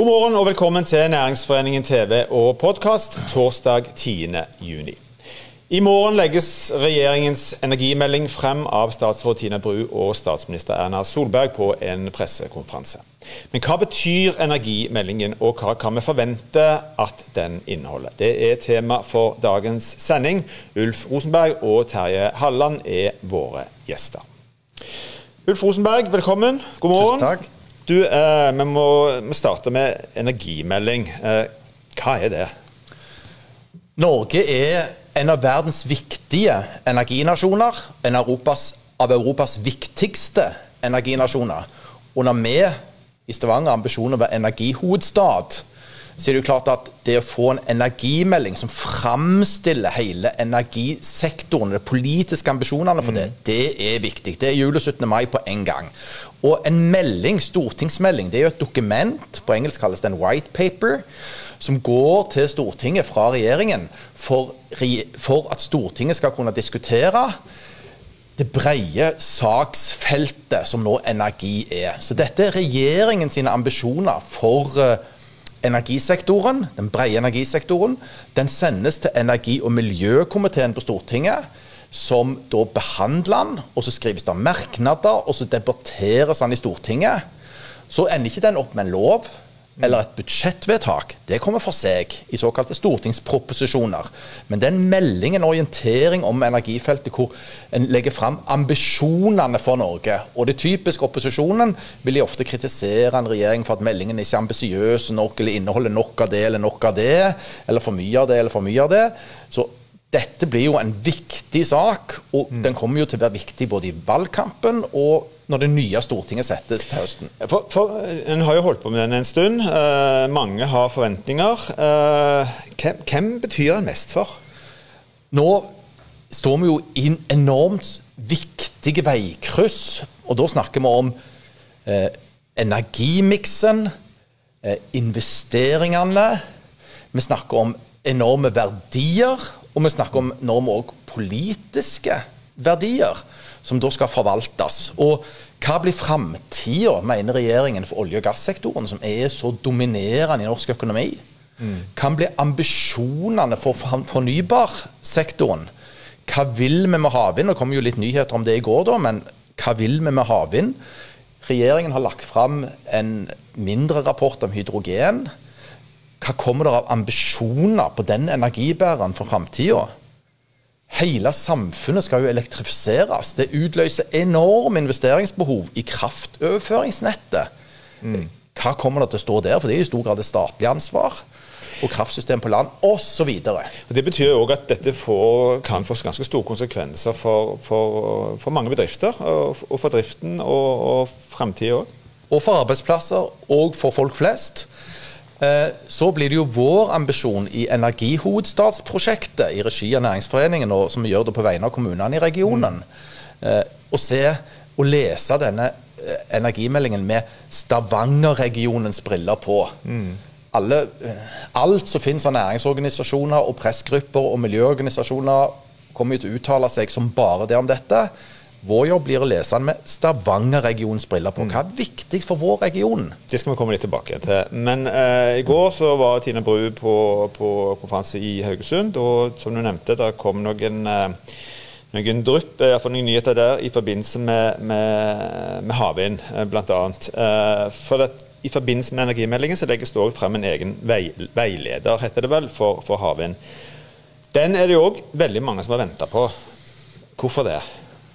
God morgen og velkommen til Næringsforeningen TV og podkast torsdag 10. juni. I morgen legges regjeringens energimelding frem av statsråd Tina Bru og statsminister Erna Solberg på en pressekonferanse. Men hva betyr energimeldingen, og hva kan vi forvente at den inneholder? Det er tema for dagens sending. Ulf Rosenberg og Terje Halland er våre gjester. Ulf Rosenberg, velkommen. God morgen. Tusen takk. Du, eh, vi må vi starte med energimelding. Eh, hva er det? Norge er en av verdens viktige energinasjoner. En Europas, av Europas viktigste energinasjoner. Og når vi i Stavanger har ambisjoner om å være energihovedstad, så er det jo klart at det å få en energimelding som framstiller hele energisektoren, de politiske ambisjonene for det, det er viktig. Det er jul og 17. mai på en gang. Og en melding, stortingsmelding, det er jo et dokument, på engelsk kalles det en white paper, som går til Stortinget fra regjeringen for, for at Stortinget skal kunne diskutere det brede saksfeltet som nå energi er. Så dette er regjeringens ambisjoner for uh, energisektoren, den brede energisektoren, den sendes til energi- og miljøkomiteen på Stortinget, som da behandler den, og så skrives det merknader, og så debatteres den i Stortinget. Så ender ikke den opp med en lov eller et budsjettvedtak, det kommer for seg i såkalte stortingsproposisjoner. Men den meldingen, en melding, orientering om energifeltet, hvor en legger fram ambisjonene for Norge. Og det typiske opposisjonen vil de ofte kritisere en regjering for at meldingen ikke er ambisiøs nok, eller inneholder nok av det eller nok av det, eller for mye av det eller for mye av det. Så dette blir jo en viktig sak, og mm. den kommer jo til å være viktig både i valgkampen og når det nye Stortinget settes til høsten? For, for, En har jo holdt på med den en stund. Uh, mange har forventninger. Uh, hvem, hvem, betyr den mest for? Nå står vi jo i en enormt viktige veikryss. Og da snakker vi om uh, energimiksen, investeringene. Vi snakker om enorme verdier. Og vi snakker om enorme politiske verdier som da skal forvaltes. Og hva blir framtida, mener regjeringen, for olje- og gassektoren, som er så dominerende i norsk økonomi? Mm. Hva blir ambisjonene for fornybarsektoren? Hva vil vi med havvind? Det kom jo litt nyheter om det i går, da, men hva vil vi med havvind? Regjeringen har lagt fram en mindre rapport om hydrogen. Hva kommer det av ambisjoner på den energibæreren for framtida? Hele samfunnet skal jo elektrifiseres. Det utløser enorme investeringsbehov i kraftoverføringsnettet. Mm. Hva kommer det til å stå der? For det er i stor grad et statlig ansvar. Og kraftsystem på land osv. Det betyr jo òg at dette får, kan få ganske store konsekvenser for, for, for mange bedrifter. Og, og for driften og, og framtida òg. Og for arbeidsplasser og for folk flest. Eh, så blir det jo vår ambisjon i Energihovedstadsprosjektet i regi av Næringsforeningen, og som vi gjør det på vegne av kommunene i regionen, mm. å se og lese denne eh, energimeldingen med Stavanger-regionens briller på. Mm. Alle, alt som finnes av næringsorganisasjoner og pressgrupper og miljøorganisasjoner, kommer jo til å uttale seg som bare det om dette. Vår jobb blir å lese den med Stavanger-regionens briller på. Hva er viktig for vår region? Det skal vi komme litt tilbake til. Men eh, i går så var Tine Bru på, på, konferanse i Haugesund, og som du nevnte, det kom noen eh, noen drypp, iallfall noen nyheter der, i forbindelse med, med, med havvind, eh, bl.a. Eh, for i forbindelse med energimeldingen så legges det òg frem en egen vei, veileder, heter det vel, for, for havvind. Den er det òg veldig mange som har venta på. Hvorfor det?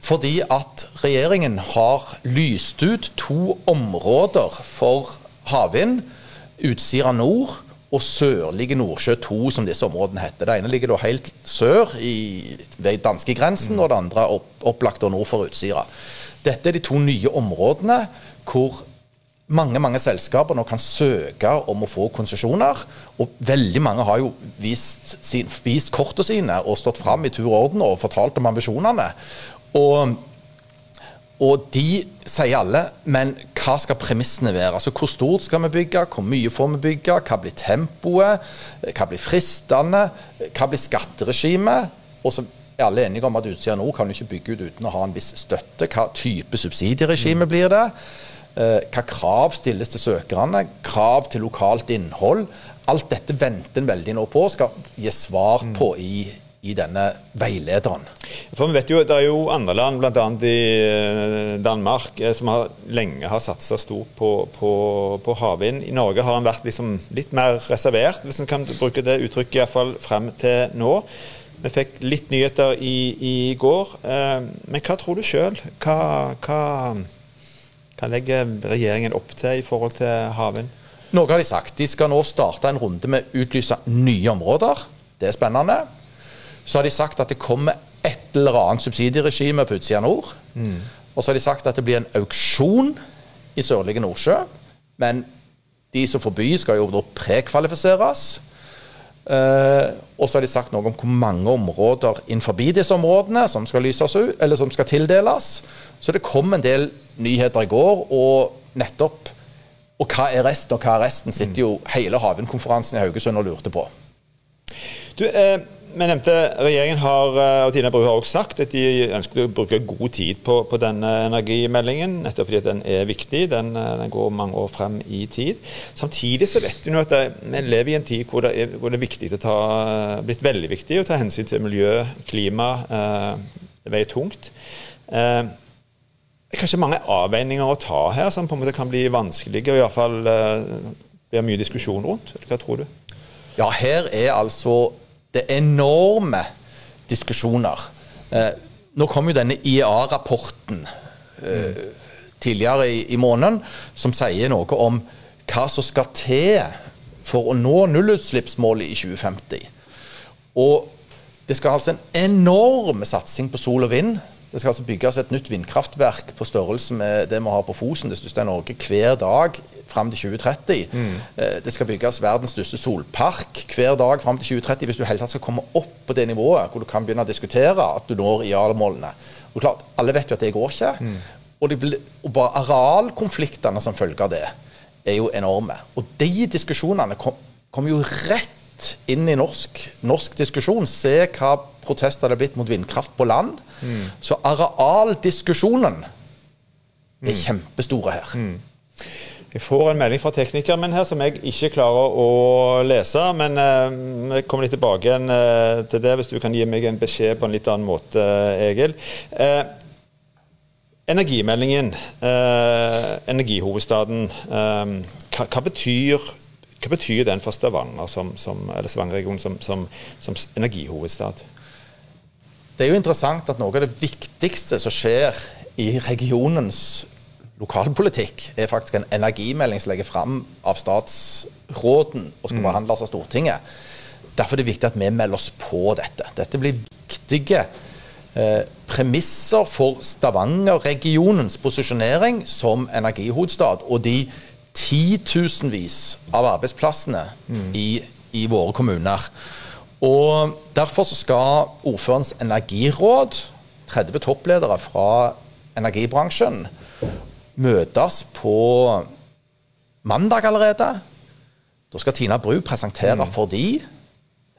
Fordi at regjeringen har lyst ut to områder for havvind. Utsira nord og Sørlige Nordsjø 2, som disse områdene heter. Det ene ligger da helt sør i, ved danskegrensen, mm. og det andre opp, opplagt nord for Utsira. Dette er de to nye områdene hvor mange mange selskaper nå kan søke om å få konsesjoner. Og veldig mange har jo vist, sin, vist kortene sine og stått fram i tur og orden og fortalt om ambisjonene. Og, og de sier alle, men hva skal premissene være? Altså Hvor stort skal vi bygge, hvor mye får vi bygge, hva blir tempoet, hva blir fristende, hva blir skatteregimet? Og så er alle enige om at Utsira Nord kan jo ikke bygge ut uten å ha en viss støtte. Hva type subsidieregime blir det? Eh, hva krav stilles til søkerne? Krav til lokalt innhold? Alt dette venter en veldig nå på skal gi svar på i, i denne veilederen. For vi vet jo, Det er jo andre land, bl.a. i eh, Danmark, eh, som har, lenge har satsa stort på, på, på havvind. I Norge har en vært liksom litt mer reservert, hvis en kan bruke det uttrykket, iallfall frem til nå. Vi fikk litt nyheter i, i går. Men hva tror du sjøl? Hva, hva hva legger regjeringen opp til i forhold til havvind? Noe har de sagt. De skal nå starte en runde med å utlyse nye områder. Det er spennende. Så har de sagt at det kommer et eller annet subsidieregime på utsida nord. Mm. Og så har de sagt at det blir en auksjon i sørlige Nordsjø. Men de som får by, skal jo da prekvalifiseres. Uh, og så har de sagt noe om hvor mange områder innenfor disse områdene som skal lyses ut, eller som skal tildeles. Så det kom en del nyheter i går, og nettopp Og hva er resten, og hva er resten, sitter jo hele havvindkonferansen i Haugesund og lurte på. Du, eh, vi nevnte Regjeringen har, eh, og Tina Bru har også sagt at de ønsker å bruke god tid på, på denne energimeldingen. Nettopp fordi den er viktig. Den, eh, den, går mange år frem i tid. Samtidig så vet vi nå at det, vi lever i en tid hvor det er, hvor det er ta, blitt veldig viktig å ta hensyn til miljø, klima. Eh, det veier tungt. Eh, det er kanskje mange avveininger å ta her som på en måte kan bli vanskelige, og iallfall eh, blir mye diskusjon rundt. Hva tror du? Ja, her er altså det er enorme diskusjoner. Eh, nå kom jo denne IEA-rapporten eh, tidligere i, i, måneden som sier noe om hva som skal til for å nå nullutslippsmålet i 2050. Og det skal altså en enorm satsing på sol og vind det skal altså bygges et nytt vindkraftverk på størrelse med det vi har på Fosen, det største i Norge, hver dag fram til 2030. Mm. Eh, det skal bygges verdens største solpark hver dag fram til 2030 hvis du helt tatt skal komme opp på det nivået hvor du kan begynne å diskutere at du når IAL-målene. Og klart, Alle vet jo at det går ikke. Mm. Og, de, og, bare arealkonfliktene som følge av det er jo enorme. Og de diskusjonene kommer kom jo rett inn i norsk, norsk diskusjon. Se hva protester det er blitt mot vindkraft på land. Mm. Så arealdiskusjonen er mm. kjempestore her. Mm. Vi får en melding fra teknikeren min her som jeg ikke klarer å lese. Men vi kommer litt tilbake igjen uh, til det, hvis du kan gi meg en beskjed på en litt annen måte, uh, Egil. energimeldingen, energihovedstaden. Hva, hva, betyr, hva, betyr, den for Stavanger, som, som, eller Stavanger-regionen som, som, som energihovedstad? Det er jo interessant at noe av det viktigste som skjer i regionens lokalpolitikk, er faktisk en energimelding som legger fram av statsråden og skal mm. behandles av Stortinget. Derfor er det viktig at vi melder oss på dette. Dette blir viktige eh, premisser for Stavanger-regionens posisjonering som energihovedstad. Og de titusenvis av arbeidsplassene mm. i, i våre kommuner. Og Derfor skal ordførerens energiråd, 30 toppledere fra energibransjen, møtes på mandag allerede. Da skal Tina Bru presentere mm. for de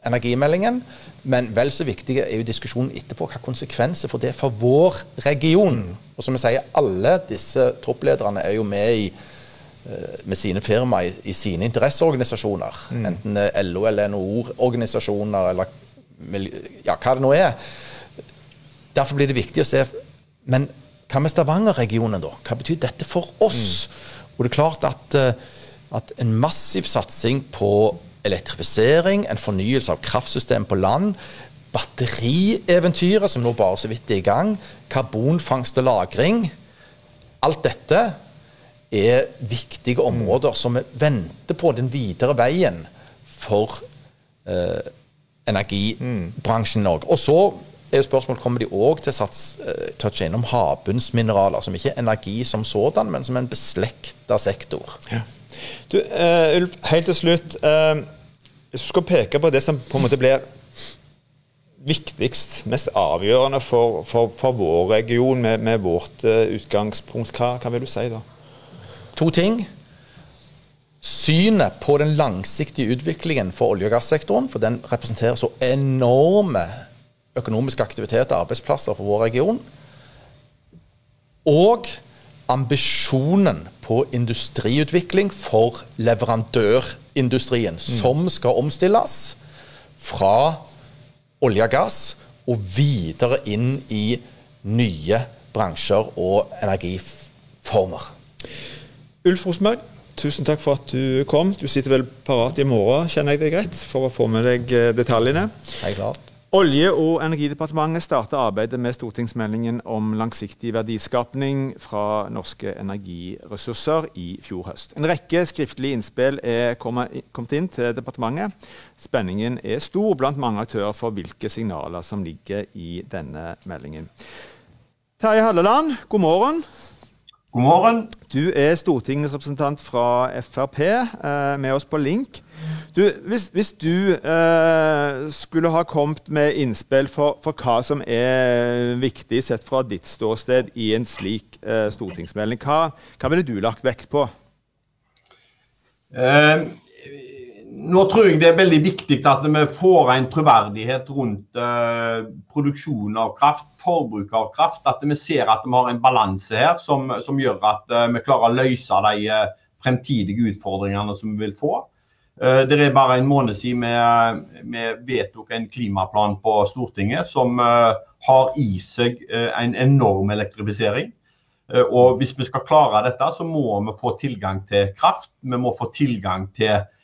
energimeldingen. Men vel så viktig er jo diskusjonen etterpå. Hva konsekvenser får det for vår region? Mm. Og som jeg sier, alle disse topplederne er jo med i med sine firma i, i sine interesseorganisasjoner. Mm. Enten LO eller NHO-organisasjoner eller ja, hva det nå er. Derfor blir det viktig å se Men hva med Stavanger-regionen, da? Hva betyr dette for oss? Mm. Og det er klart at, eh, at en massiv satsing på elektrifisering, en fornyelse av kraftsystem på land, batterieventyret som nå bare så vidt er i gang, karbonfangst og -lagring Alt dette er viktige områder som vi venter på den videre veien for eh, energibransjen i Norge. Og så er spørsmålet kommer de òg til å uh, touche innom havbunnsmineraler, som ikke er energi som sådan, men som en beslekta sektor. Ja. Du, uh, Ulf, helt til slutt. Uh, du skal peke på det som på en måte blir viktigst, mest avgjørende for, for, for vår region med, med vårt utgangspunkt, hva, hva vil du si da? To ting. Synet på den langsiktige utviklingen for olje- og gassektoren, for den representerer så enorme økonomiske aktiviteter og arbeidsplasser for vår region. Og ambisjonen på industriutvikling for leverandørindustrien, mm. som skal omstilles fra olje og gass og videre inn i nye bransjer og energiformer. Ulf Rosenberg, tusen takk for at du kom. Du sitter vel parat i morgen, kjenner jeg deg rett, for å få med deg detaljene. detaljene. er klart. Olje- og energidepartementet starter arbeidet med stortingsmeldingen om langsiktig verdiskapning fra norske energiressurser i fjor høst. En rekke skriftlige innspill er kommet inn til departementet. Spenningen er stor blant mange aktører for hvilke signaler som ligger i denne meldingen. Terje Halleland, god morgen. God morgen. Du er stortingsrepresentant fra Frp, eh, med oss på link. Du, hvis, hvis, du eh, skulle ha kommet med innspill for, for, hva som er viktig sett fra ditt ståsted i en slik eh, stortingsmelding, hva, hva ville du lagt vekt på? Uh, nå tror jeg det er veldig viktig at vi får en troverdighet rundt uh, produksjon av kraft, forbruk av kraft. At vi ser at vi har en balanse her som, som gjør at uh, vi klarer å løse de uh, fremtidige utfordringene som vi vil få. det er bare en måned siden vi, vi vedtok en klimaplan på Stortinget som har i seg en enorm elektrifisering. Og hvis vi skal klare dette, så må vi få tilgang til kraft. Vi må få tilgang til Eh,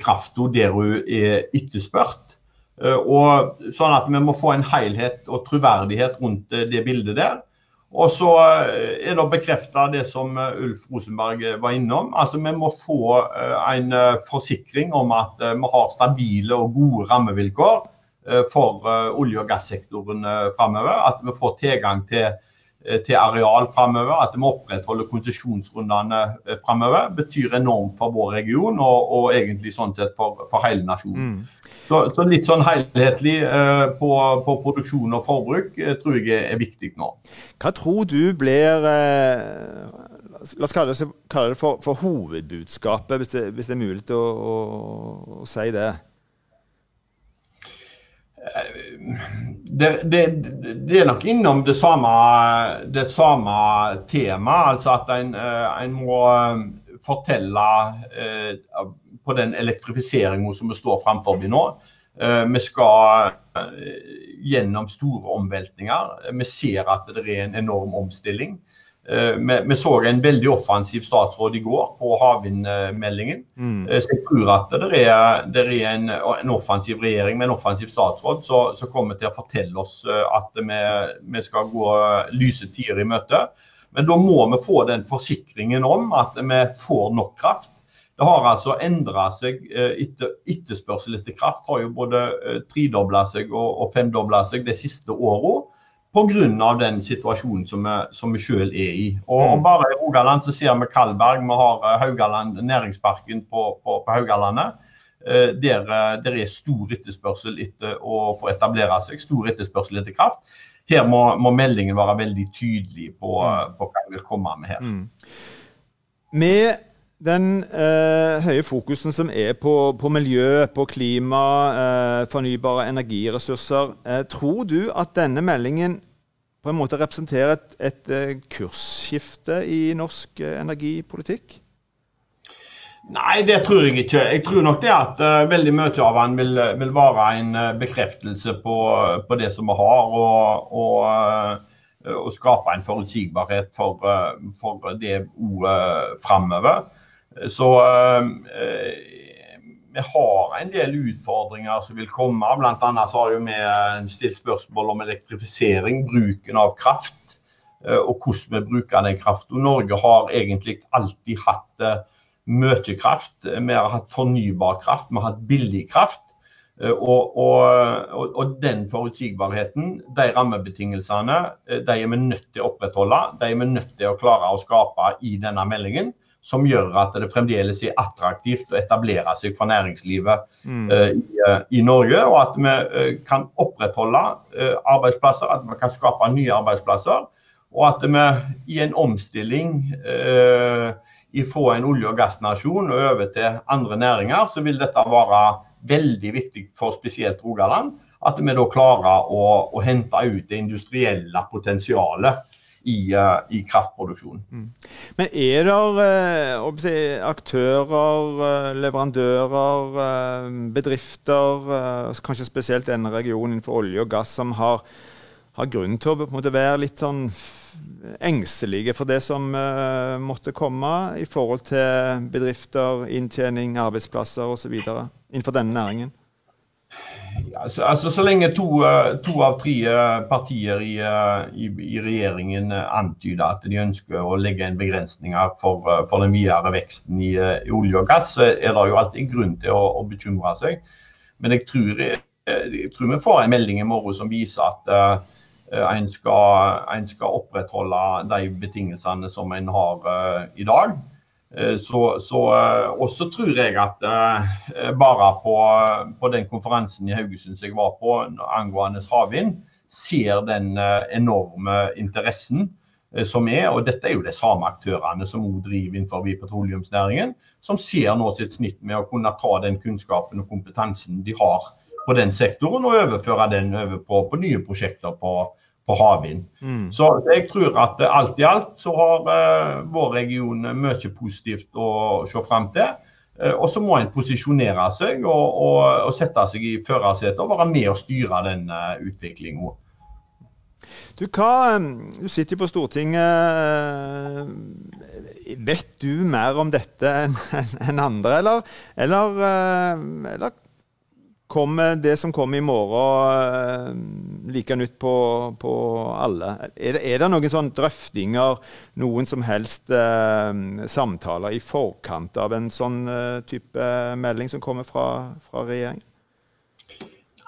krafta der hun er etterspurt. Eh, og sånn at vi må få en helhet og troverdighet rundt eh, det bildet der. Og så er det bekrefta det som Ulf Rosenberg var innom. Altså Vi må få en forsikring om at vi har stabile og gode rammevilkår for olje- og gassektoren framover. At vi får tilgang til Eh, til areal framover, at vi opprettholder konsesjonsrundene fremover framover, betyr enormt for vår region og, og egentlig sånn sett for, for hele nasjonen. Mm. Så, så, litt sånn helhetlig eh, på, på, produksjon og forbruk eh, tror jeg er, er, viktig nå. Hva tror du blir eh, La oss kalle det, kalle det for, for, hovedbudskapet, hvis det, hvis det, er mulig å, å, å si det? Det, det, det, er nok innom det samme, det samme temaet. Altså at en, eh, en må eh, fortelle eh, på den elektrifiseringen som vi står framfor nå. Vi skal gjennom store omveltninger. Vi ser at det er en enorm omstilling. Eh, vi, så en veldig offensiv statsråd i går på havvindmeldingen. Mm. Eh, så jeg tror at det er, det er en, en, offensiv regjering med en offensiv statsråd som kommer til å fortelle oss eh, at vi, vi, skal gå lyse tider i møte. Men da må vi få den forsikringen om at vi får nok kraft. Det har altså endra seg etter etterspørsel etter kraft. har jo både tredobla seg og, og femdobla seg de siste åra pga. den situasjonen som vi, som vi selv er i. Og, og, mm. Bare i Rogaland så ser vi Kalberg, vi har eh, Haugaland, næringsparken på, på, på Haugalandet. Eh, der, eh, der, er stor etterspørsel etter å få etablere seg, stor etterspørsel etter kraft. Her må, må meldingen være veldig tydelig på, mm. på hva vi vil komme med her. Mm. Med den eh, høye fokusen som er på, på miljø, på klima, eh, fornybare energiressurser, eh, tror du at denne meldingen på en måte representerer et, et eh, kursskifte i norsk eh, energipolitikk? Nei, det tror jeg ikke. Jeg tror nok det at uh, veldig mye av den vil, vil være en uh, bekreftelse på, på, det som vi har, og, og, uh, og skape en forutsigbarhet for, for det ordet framover. Så eh, vi har en del utfordringer som vil komme. Blant annet har vi stilt spørsmål om elektrifisering, bruken av kraft eh, og hvordan vi bruker den kraften. Norge har egentlig alltid hatt eh, mye kraft. Vi har hatt fornybar kraft, vi har hatt billig kraft. Og, og, og, den forutsigbarheten, de rammebetingelsene, de er vi nødt til å opprettholde. De er vi nødt til å klare å skape i denne meldingen som gjør at det fremdeles er attraktivt å etablere seg for næringslivet mm. uh, i, uh, i, Norge. Og at vi uh, kan opprettholde arbeidsplasser, at vi kan skape nye arbeidsplasser. Og at vi i en omstilling fra en olje- og gassnasjon og over til andre næringer, så vil dette være veldig viktig for spesielt Rogaland. At vi da klarer å, å hente ut det industrielle potensialet i, uh, i kraftproduksjonen. Mm. Men er det uh, aktører, leverandører, bedrifter, kanskje spesielt denne regionen innenfor olje og gass, som har, har grunn til å måte, være litt sånn engstelige for det som uh, måtte komme i forhold til bedrifter, inntjening, arbeidsplasser osv. innenfor denne næringen? Altså, altså, Så lenge to, eh, to av tre eh, partier i, i, i, regjeringen antyder at de ønsker å legge inn begrensninger for, for den videre veksten i, i, olje og gass, så er det jo alltid grunn til å, å bekymre seg. Men jeg tror, jeg, jeg tror, vi får en melding i morgen som viser at uh, Eh, en skal, en skal, opprettholde de betingelsene som en har uh, i dag. Uh, så, så uh, også tror jeg at bare på, på, den konferansen i Haugesund som jeg var på angående havvind, ser den enorme interessen som er. Og dette er jo de samme aktørene som også driver innenfor petroleumsnæringen, som ser nå sitt snitt med å kunne ta den kunnskapen og kompetansen de har på den sektoren, og overføre den over på, på nye prosjekter på, på havvind. Mm. Så jeg tror at alt i alt så har uh, vår region mye positivt å se fram til. Uh, og så må en posisjonere seg og, og, og sette seg i førersetet og være med og styre den uh, eh, utviklinga. Du, hva, du sitter på Stortinget. Vet du mer om dette enn en andre, eller, eller, eller Kommer det som kommer i morgen, eh, like nytt på, på alle? Er det, er det, noen sånne drøftinger, noen som helst eh, samtaler i forkant av en sånn eh, type melding som kommer fra, fra regjeringen?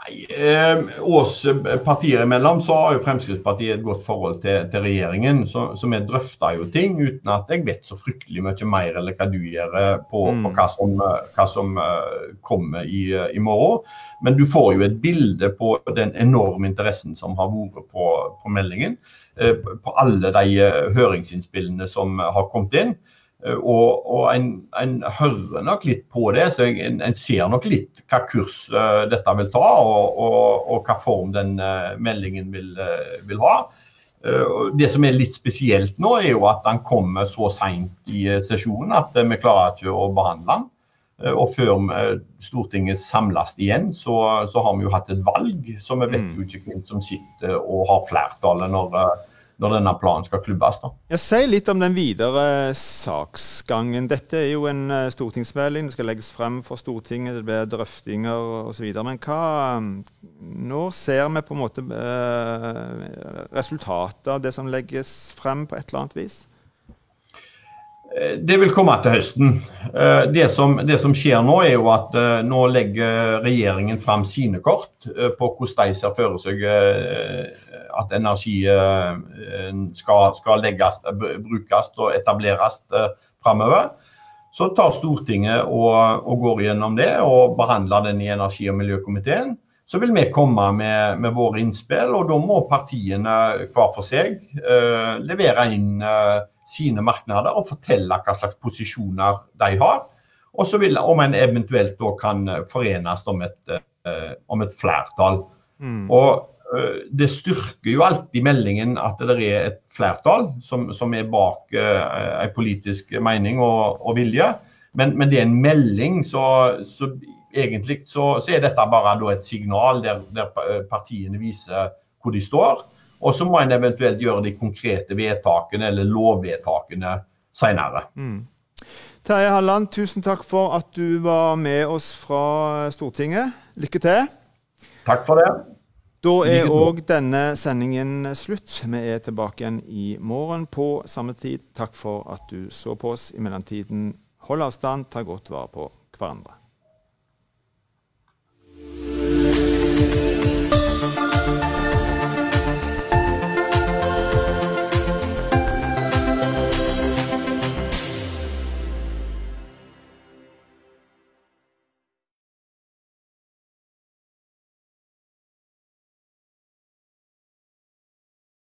Nei, eh, oss partier imellom så har jo Fremskrittspartiet et godt forhold til, til regjeringen. Så, så, vi drøfter jo ting uten at jeg vet så fryktelig mye mer eller hva du gjør eh, på, mm. på hva som, hva som uh, kommer i, i, morgen. Men du får jo et bilde på den enorme interessen som har vært på, på meldingen. Uh, på alle de høringsinnspillene som har kommet inn. Eh, og, og en, en, hører nok litt på det, så en, en ser nok litt hva kurs uh, dette vil ta, og, og, og hva form den uh, meldingen vil, uh, vil ha. det som er litt spesielt nå, er jo at den kommer så seint i sesjonen at vi klarer ikke å behandle den. Og før Stortinget samles igjen, så, så, har vi jo hatt et valg, så vi vet mm. jo ikke hvem som sitter og har flertallet når når denne planen skal klubbes. da. Jeg sier litt om den videre saksgangen. Dette er jo en uh, stortingsmelding. Det skal legges frem for Stortinget, det blir drøftinger osv. Men hva, når ser vi på en måte eh, resultatet av det som legges frem på et eller annet vis? Eh, det vil komme til høsten. Eh, det som, det som, skjer nå, er jo at eh, nå legger regjeringen fram sine kort på hvordan de ser for seg at energi skal, skal legges, brukes og etableres framover. Så tar Stortinget og, og, går gjennom det og behandler den i energi- og miljøkomiteen. Så vil vi komme med, med våre innspill, og da må partiene hver for seg levere inn sine markeder og fortelle hva slags posisjoner de har. Og så vil om en eventuelt da kan forenes om et, uh, om et flertall. Mm. Og uh, det styrker jo alltid meldingen at det er et flertall som, som er bak uh, en politisk mening og, og vilje. Men, men, det er en melding, så, så egentlig så, så, er dette bare et signal der, der partiene viser hvor de står. Og så må en eventuelt gjøre de konkrete vedtakene eller lovvedtakene senere. Mm. Terje Halland, tusen takk for at du var med oss fra Stortinget. Lykke til. Takk for det. Da er òg denne sendingen slutt. Vi er tilbake igjen i morgen på samme tid. Takk for at du så på oss. I mellomtiden, hold avstand, ta godt vare på hverandre.